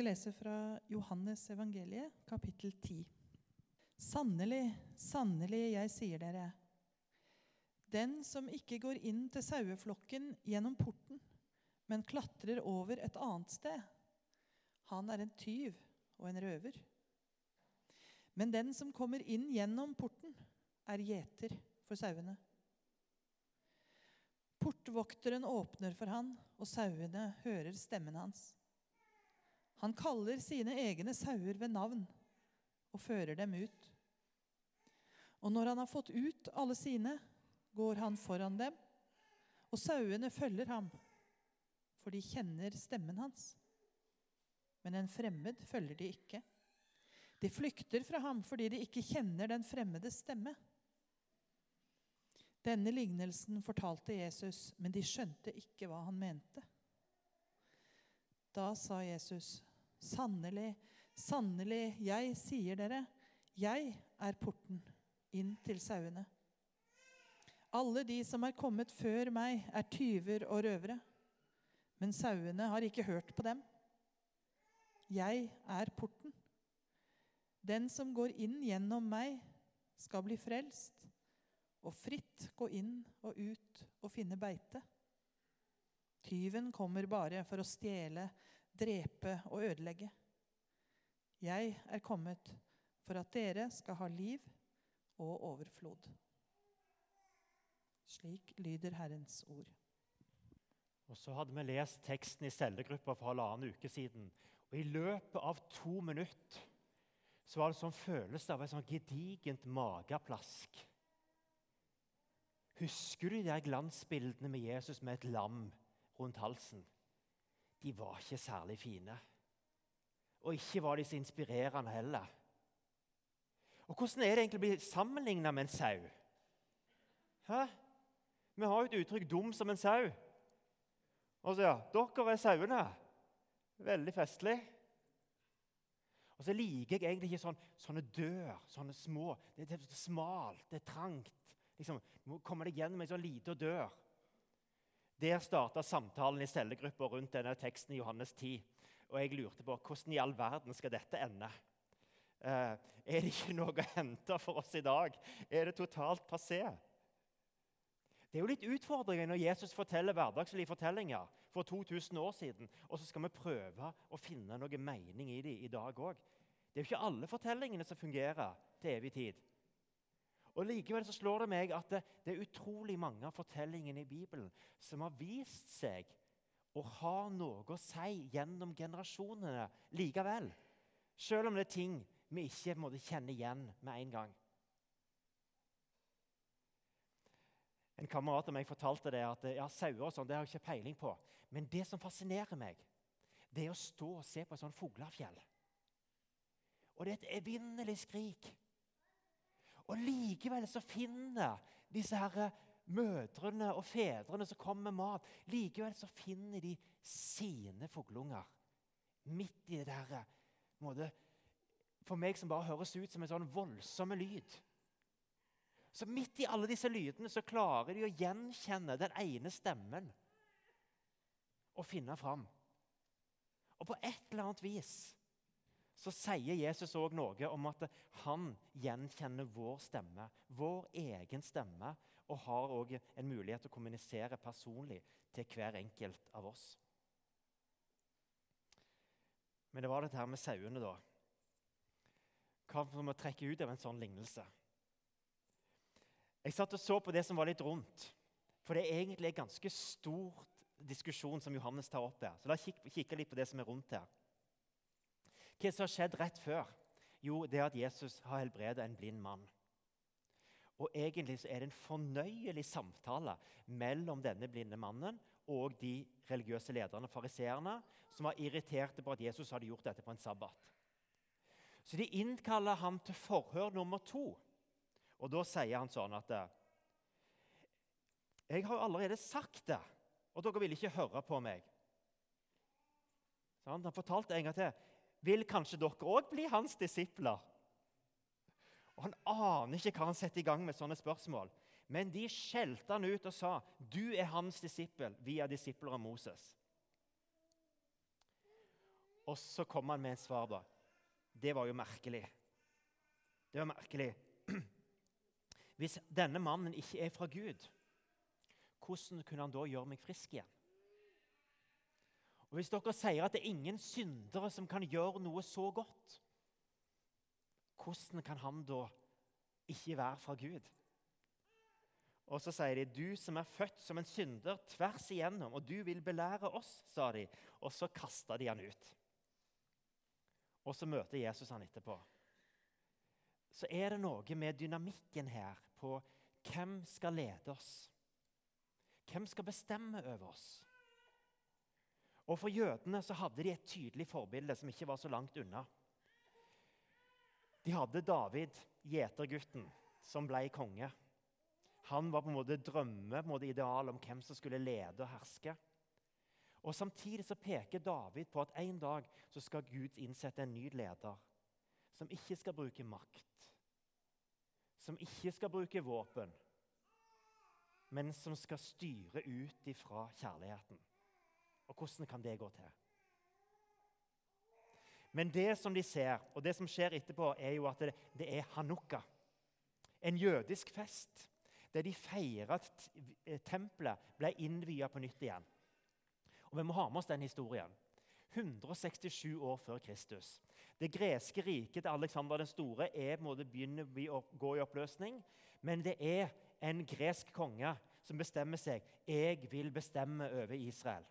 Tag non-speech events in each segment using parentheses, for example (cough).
skal lese fra Johannes evangeliet, kapittel 10. Sannelig, sannelig, jeg sier dere. Den som ikke går inn til saueflokken gjennom porten, men klatrer over et annet sted, han er en tyv og en røver. Men den som kommer inn gjennom porten, er gjeter for sauene. Portvokteren åpner for han, og sauene hører stemmen hans. Han kaller sine egne sauer ved navn og fører dem ut. Og når han har fått ut alle sine, går han foran dem, og sauene følger ham, for de kjenner stemmen hans. Men en fremmed følger de ikke. De flykter fra ham fordi de ikke kjenner den fremmedes stemme. Denne lignelsen fortalte Jesus, men de skjønte ikke hva han mente. Da sa Jesus, 'Sannelig, sannelig, jeg sier dere, jeg er porten inn til sauene.' Alle de som er kommet før meg, er tyver og røvere, men sauene har ikke hørt på dem. Jeg er porten. Den som går inn gjennom meg, skal bli frelst og fritt gå inn og ut og finne beite. Tyven kommer bare for å stjele, drepe og ødelegge. Jeg er kommet for at dere skal ha liv og overflod. Slik lyder Herrens ord. Og Så hadde vi lest teksten i cellegruppa for halvannen uke siden. Og I løpet av to minutter så var det sånn følelse av et sånn gedigent mageplask. Husker du de der glansbildene med Jesus med et lam rundt halsen? De var ikke særlig fine. Og ikke var de så inspirerende heller. Og Hvordan er det egentlig å bli sammenligna med en sau? Hæ? Vi har jo et uttrykk 'dum som en sau'. Og så ja, 'Dere er sauene'. Veldig festlig. Og så liker jeg egentlig ikke sånn, sånne dør, sånne små. Det er smalt, det er trangt liksom, Du må komme deg gjennom en sånn liten dør. Der starta samtalen i cellegruppa rundt denne teksten i Johannes 10. Og jeg lurte på hvordan i all verden skal dette ende? Eh, er det ikke noe å hente for oss i dag? Er det totalt passé? Det er jo litt utfordringer når Jesus forteller hverdagslige fortellinger for 2000 år siden, og så skal vi prøve å finne noe mening i dem i dag òg. Det er jo ikke alle fortellingene som fungerer til evig tid. Og Likevel så slår det meg at det, det er utrolig mange av fortellingene i Bibelen som har vist seg å ha noe å si gjennom generasjonene likevel. Selv om det er ting vi ikke måtte kjenne igjen med en gang. En kamerat av meg fortalte det at ja, sauer og sånn, det har jeg ikke peiling på. Men det som fascinerer meg, det er å stå og se på et sånt fuglefjell. Og det er et evinnelig skrik. Og Likevel så finner disse her eh, mødrene og fedrene som kommer med mat, likevel så finner de sine fuglunger midt i det der eh, For meg som bare høres ut som en sånn voldsom lyd. Så midt i alle disse lydene så klarer de å gjenkjenne den ene stemmen og finne fram. Og på et eller annet vis så sier Jesus òg noe om at han gjenkjenner vår stemme, vår egen stemme, og har òg en mulighet til å kommunisere personlig til hver enkelt av oss. Men det var dette her med sauene, da. Hva får å trekke ut av en sånn lignelse? Jeg satt og så på det som var litt rundt. For det er egentlig en ganske stor diskusjon som Johannes tar opp her. Så la oss kikke litt på det som er rundt her. Hva som har skjedd rett før? Jo, det er at Jesus har helbredet en blind mann. Og Egentlig så er det en fornøyelig samtale mellom denne blinde mannen og de religiøse lederne, fariseerne, som var irriterte på at Jesus hadde gjort dette på en sabbat. Så de innkaller ham til forhør nummer to. Og Da sier han sånn at Jeg har allerede sagt det, og dere vil ikke høre på meg. Så han fortalte en gang til vil kanskje dere òg bli hans disipler? Og Han aner ikke hva han setter i gang med sånne spørsmål. Men de skjelte han ut og sa, 'Du er hans disippel. Vi er disipler av Moses.' Og så kom han med et svar, da. Det var jo merkelig. Det var merkelig. (clears throat) Hvis denne mannen ikke er fra Gud, hvordan kunne han da gjøre meg frisk igjen? Og Hvis dere sier at det er ingen syndere som kan gjøre noe så godt, hvordan kan han da ikke være fra Gud? Og så sier de, 'Du som er født som en synder tvers igjennom, og du vil belære oss', sa de. Og så kasta de han ut. Og så møter Jesus han etterpå. Så er det noe med dynamikken her på hvem skal lede oss? Hvem skal bestemme over oss? Og For jødene så hadde de et tydelig forbilde som ikke var så langt unna. De hadde David, gjetergutten, som ble konge. Han var på en måte drømme, på en måte ideal om hvem som skulle lede og herske. Og Samtidig så peker David på at en dag så skal Gud innsette en ny leder som ikke skal bruke makt, som ikke skal bruke våpen, men som skal styre ut ifra kjærligheten. Og hvordan kan det gå til? Men det som de ser, og det som skjer etterpå, er jo at det, det er hanukka. En jødisk fest der de feirer at tempelet ble innvia på nytt igjen. Og Vi må ha med oss den historien. 167 år før Kristus. Det greske riket til Alexander den store er på en måte begynner å gå i oppløsning. Men det er en gresk konge som bestemmer seg. Jeg vil bestemme over Israel.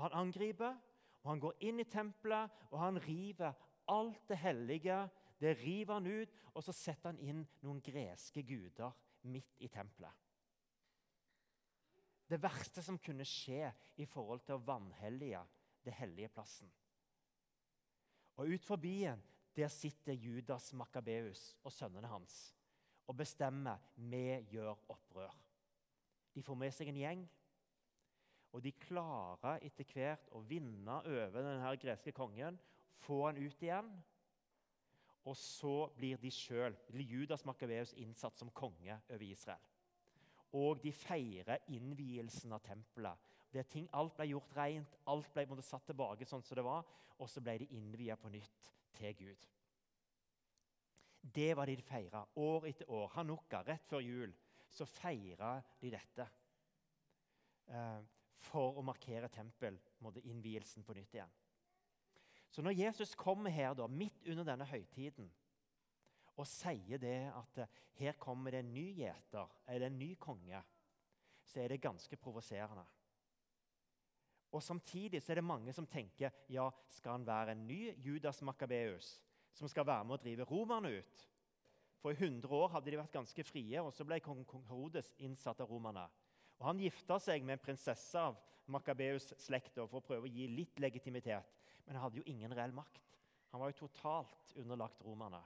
Og Han angriper, og han går inn i tempelet, og han river alt det hellige. Det river han ut, og så setter han inn noen greske guder midt i tempelet. Det verste som kunne skje i forhold til å vanhellige det hellige plassen. Og ut forbi en, der sitter Judas Makabeus og sønnene hans og bestemmer vi gjør opprør. De får med seg en gjeng, og de klarer etter hvert å vinne over denne greske kongen, få han ut igjen. Og så blir de sjøl, Judas Makabeus, innsatt som konge over Israel. Og de feirer innvielsen av tempelet. Ting, alt ble gjort rent, alt ble måtte, satt tilbake sånn som det var. Og så ble de innvia på nytt til Gud. Det var det de feira år etter år. Hanukka, rett før jul, så feira de dette. Eh, for å markere tempel, innvielsen på nytt igjen. Så når Jesus kommer her da, midt under denne høytiden og sier det at eh, her kommer det en ny gjeter, eller en ny konge, så er det ganske provoserende. Og Samtidig så er det mange som tenker ja, skal han være en ny Judas Makabeus som skal være med å drive romerne ut? For i 100 år hadde de vært ganske frie, og så ble kong Herodes innsatt av romerne. Og Han gifta seg med en prinsesse av Makabeus-slekta for å prøve å gi litt legitimitet. Men han hadde jo ingen reell makt. Han var jo totalt underlagt romerne.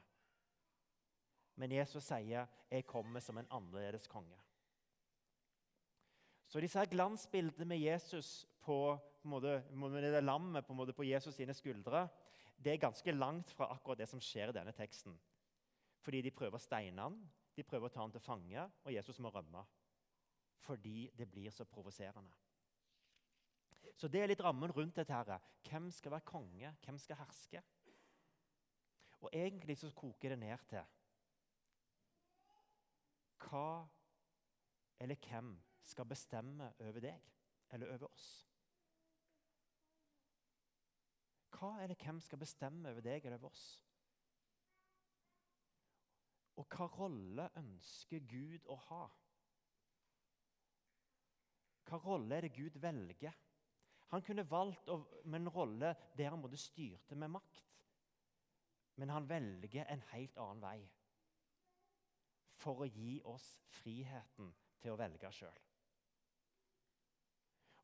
Men Jesus sier, 'Jeg kommer som en annerledes konge'. Så disse her glansbildene med Jesus på, på måte, med det lammet på, på Jesus sine skuldre det er ganske langt fra akkurat det som skjer i denne teksten. Fordi de prøver å steine han, de prøver å ta han til fange, og Jesus må rømme fordi det blir så provoserende. Så det er litt rammen rundt dette. her. Hvem skal være konge? Hvem skal herske? Og egentlig så koker det ned til Hva eller hvem skal bestemme over deg eller over oss? Hva eller hvem skal bestemme over deg eller over oss? Og hva rolle ønsker Gud å ha? Hva rolle er det Gud velger? Han kunne valgt med en rolle der han måtte styrte med makt. Men han velger en helt annen vei for å gi oss friheten til å velge sjøl.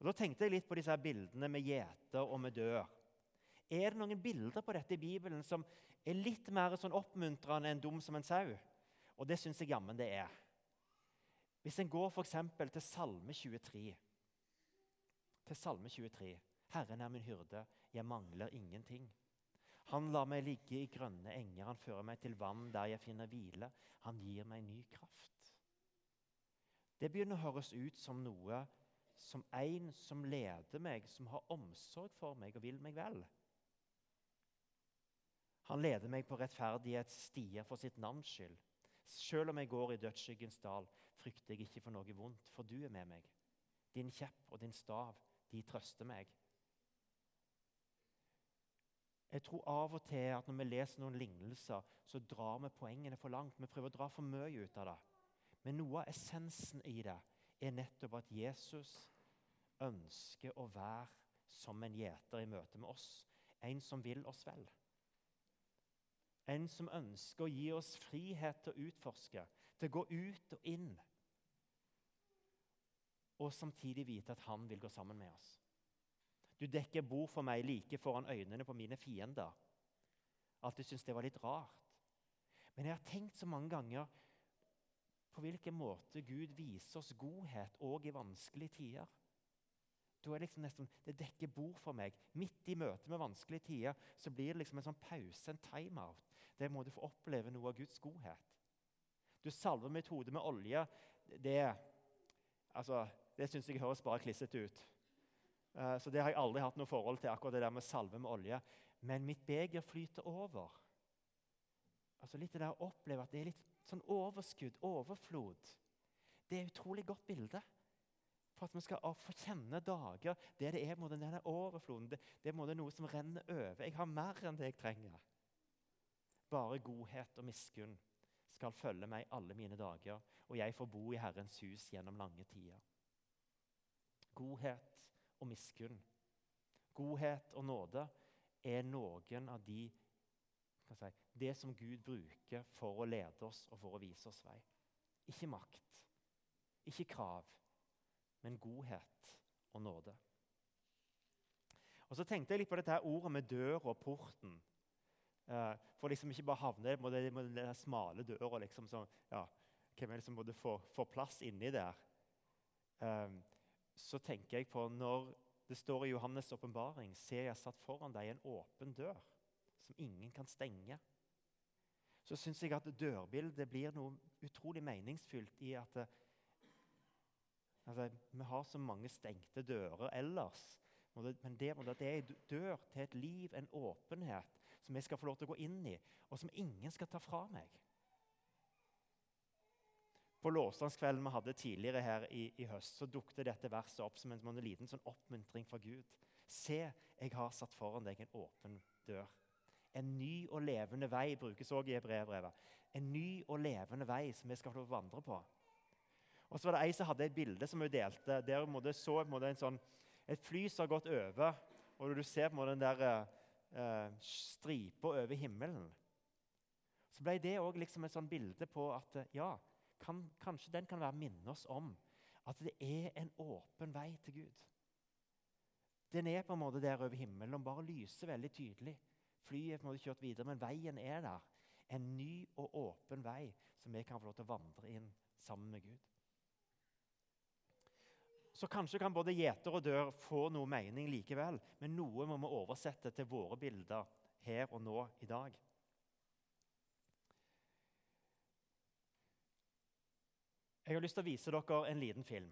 Da tenkte jeg litt på disse bildene med gjeter og med dør. Er det noen bilder på dette i Bibelen som er litt mer sånn oppmuntrende enn dum som en sau? Og det syns jeg jammen det er. Hvis en går for til Salme 23 Til Salme 23. Herren er min hyrde, jeg mangler ingenting. Han lar meg ligge i grønne enger, han fører meg til vann der jeg finner hvile. Han gir meg ny kraft. Det begynner å høres ut som noe som en som leder meg, som har omsorg for meg og vil meg vel. Han leder meg på rettferdighetsstier for sitt navns skyld. Selv om jeg går i dødsskyggens dal, frykter jeg ikke for noe vondt, for du er med meg. Din kjepp og din stav, de trøster meg. Jeg tror av og til at når vi leser noen lignelser, så drar vi poengene for langt. Vi prøver å dra for mye ut av det. Men noe av essensen i det er nettopp at Jesus ønsker å være som en gjeter i møte med oss. En som vil oss vel. En som ønsker å gi oss frihet til å utforske, til å gå ut og inn. Og samtidig vite at han vil gå sammen med oss. Du dekker bord for meg like foran øynene på mine fiender. Alltid syntes det var litt rart. Men jeg har tenkt så mange ganger på hvilken måte Gud viser oss godhet òg i vanskelige tider. Da er liksom nesten, Det dekker bord for meg. Midt i møtet med vanskelige tider så blir det liksom en sånn pause, en timeout. Der må du få oppleve noe av Guds godhet. Du salver mitt hode med olje. Det, altså, det syns jeg høres bare klissete ut. Uh, så det har jeg aldri hatt noe forhold til, akkurat det der med salve med olje. Men mitt beger flyter over. Altså Litt det der å oppleve at det er litt sånn overskudd, overflod. Det er et utrolig godt bilde for at vi skal få kjenne dager der det er den overfloden. Det, det er noe som renner over. Jeg har mer enn det jeg trenger. Bare godhet og miskunn skal følge meg alle mine dager, og jeg får bo i Herrens hus gjennom lange tider. Godhet og miskunn, godhet og nåde er noen av de si, Det som Gud bruker for å lede oss og for å vise oss vei. Ikke makt, ikke krav, men godhet og nåde. Og Så tenkte jeg litt på dette ordet med dør og porten. Uh, for liksom ikke bare havne på den, smale døra. Liksom, så, ja, hvem er det som både får, får plass inni der? Um, så tenker jeg på når det står i Johannes' åpenbaring ser jeg satt foran deg en åpen dør som ingen kan stenge. Så syns jeg at dørbildet blir noe utrolig meningsfylt i at altså, vi har så mange stengte dører ellers. Men det, det er en dør til et liv, en åpenhet, som jeg skal få lov til å gå inn i, og som ingen skal ta fra meg. På lovsangskvelden vi hadde tidligere her i, i, høst, så dukket dette verset opp som en, en liten sånn oppmuntring fra Gud. Se, jeg har satt foran deg en åpen dør. En ny og levende vei brukes også i brevbrevet. En ny og levende vei som vi skal få lov til å vandre på. Og så var det Ei som hadde et bilde som hun delte. Der hun så en sånn, et fly som har gått over, og du ser på den der eh, stripa over himmelen. Så ble det òg liksom et sånn bilde på at ja, kan, kanskje den kan være minne oss om at det er en åpen vei til Gud. Den er på en måte der over himmelen og bare lyser veldig tydelig. Flyet er på en måte kjørt videre, men veien er der. En ny og åpen vei som vi kan få lov til å vandre inn sammen med Gud. Så kanskje kan både gjeter og dør få noe mening likevel, men noe må vi oversette til våre bilder her og nå i dag. Jeg har lyst til å vise dere en liten film.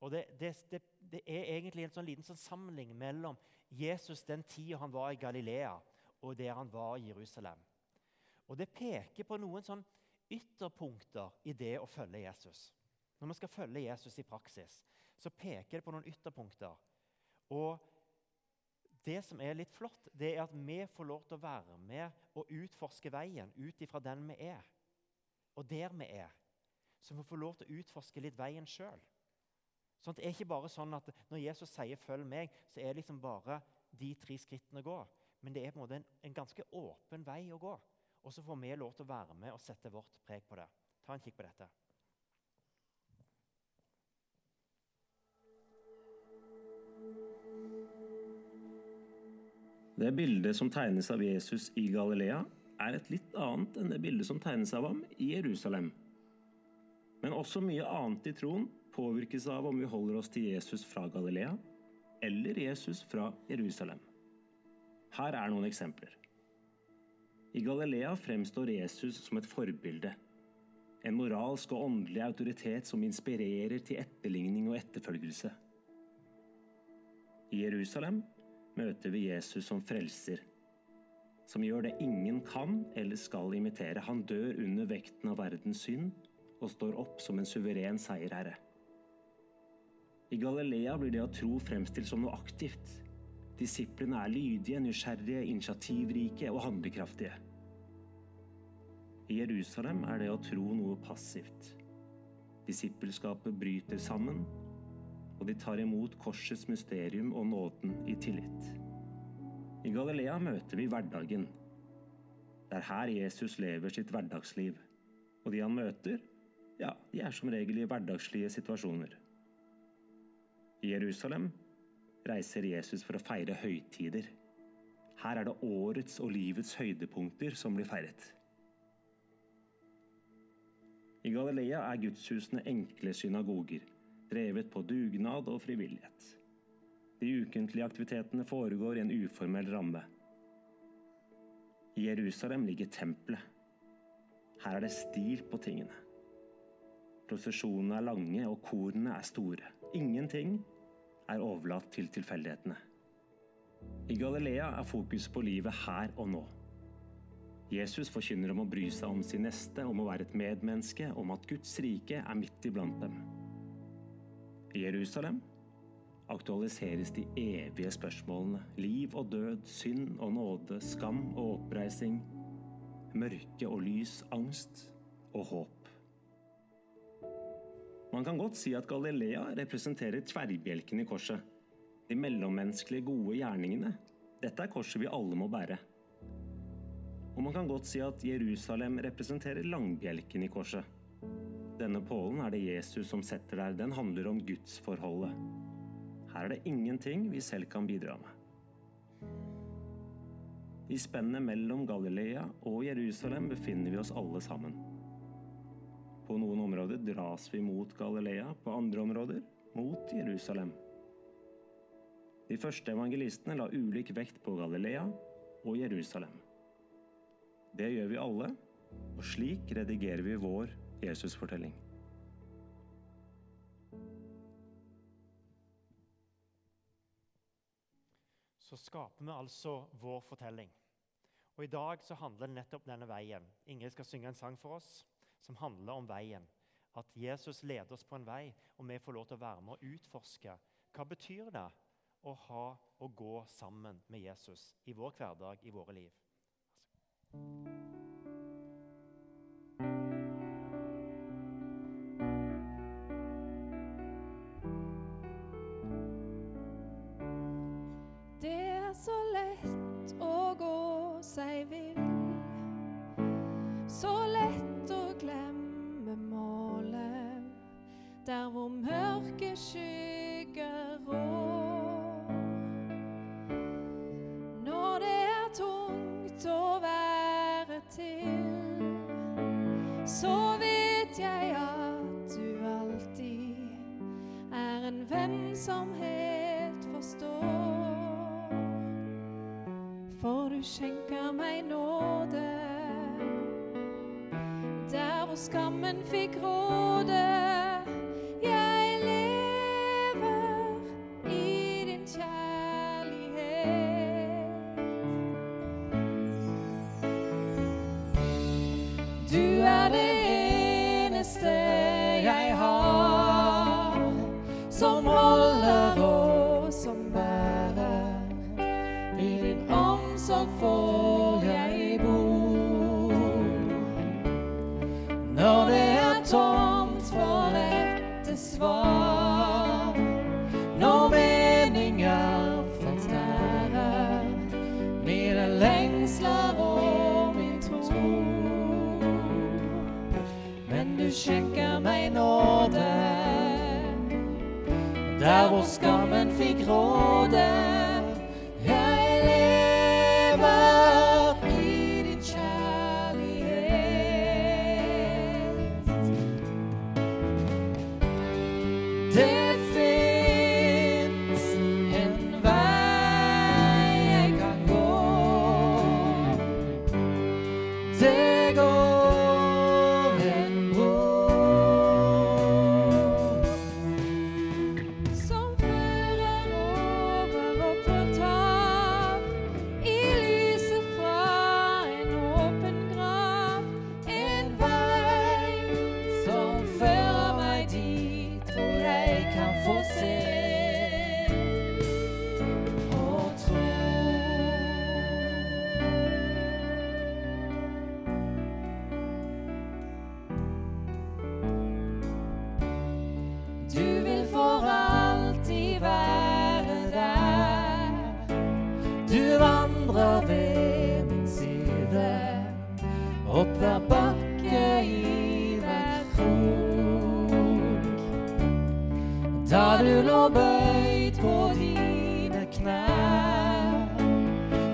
Og Det, det, det, det er egentlig en sånn liten sånn samling mellom Jesus den tida han var i Galilea, og der han var i Jerusalem. Og Det peker på noen sånn ytterpunkter i det å følge Jesus. Når vi skal følge Jesus i praksis, så peker det på noen ytterpunkter. Og det som er litt flott, det er at vi får lov til å være med og utforske veien ut ifra den vi er, og der vi er så vi får lov til å utforske litt veien sjøl. Sånn det er ikke bare sånn at når Jesus sier 'følg meg', så er det liksom bare de tre skrittene å gå. Men det er på en måte en, en ganske åpen vei å gå. Og så får vi lov til å være med og sette vårt preg på det. Ta en kikk på dette. Det bildet som tegnes av Jesus i Galilea, er et litt annet enn det bildet som tegnes av ham i Jerusalem. Men også mye annet i troen påvirkes av om vi holder oss til Jesus fra Galilea eller Jesus fra Jerusalem. Her er noen eksempler. I Galilea fremstår Jesus som et forbilde. En moralsk og åndelig autoritet som inspirerer til etterligning og etterfølgelse. I Jerusalem møter vi Jesus som frelser. som gjør det ingen kan eller skal imitere. Han dør under vekten av verdens synd og står opp som en suveren seierherre. I Galilea blir det å tro fremstilt som noe aktivt. Disiplene er lydige, nysgjerrige, initiativrike og handlekraftige. I Jerusalem er det å tro noe passivt. Disippelskapet bryter sammen, og de tar imot korsets mysterium og nåden i tillit. I Galilea møter vi hverdagen. Det er her Jesus lever sitt hverdagsliv. Og de han møter, ja, de er som regel i hverdagslige situasjoner. I Jerusalem reiser Jesus for å feire høytider. Her er det årets og livets høydepunkter som blir feiret. I Galilea er gudshusene enkle synagoger, drevet på dugnad og frivillighet. De ukentlige aktivitetene foregår i en uformell ramme. I Jerusalem ligger tempelet. Her er det stil på tingene. Prosesjonene er lange, og korene er store. Ingenting er overlatt til tilfeldighetene. I Galilea er fokus på livet her og nå. Jesus forkynner om å bry seg om sin neste, om å være et medmenneske, om at Guds rike er midt iblant dem. I Jerusalem aktualiseres de evige spørsmålene liv og død, synd og nåde, skam og oppreising, mørke og lys, angst og håp. Man kan godt si at Galilea representerer tverrbjelken i korset. De mellommenneskelige gode gjerningene. Dette er korset vi alle må bære. Og man kan godt si at Jerusalem representerer langbjelken i korset. Denne pålen er det Jesus som setter der. Den handler om gudsforholdet. Her er det ingenting vi selv kan bidra med. I spennet mellom Galilea og Jerusalem befinner vi oss alle sammen. På noen områder dras vi mot Galilea, på andre områder mot Jerusalem. De første evangelistene la ulik vekt på Galilea og Jerusalem. Det gjør vi alle, og slik redigerer vi vår Jesusfortelling. Så skaper vi altså vår fortelling. Og I dag så handler det nettopp denne veien. Ingrid skal synge en sang for oss som handler om veien. At Jesus leder oss på en vei, og vi får lov til å være med og utforske. Hva betyr det å ha og gå sammen med Jesus i vår hverdag, i våre liv? Det helt. For du skjenker meg nåde der hvor skammen fikk råde. Når meninger fortærer mine lengsler og min tro. Men du skjenker meg nåde, der hvor skammen fikk råde. full og bøyd på dine knær.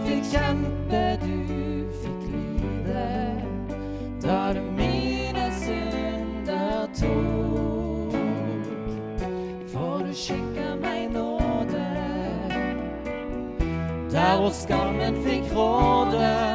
Fikk kjempe, du fikk lide, da du mine synder tok. For du skygger meg nåde, der hvor skammen fikk råde.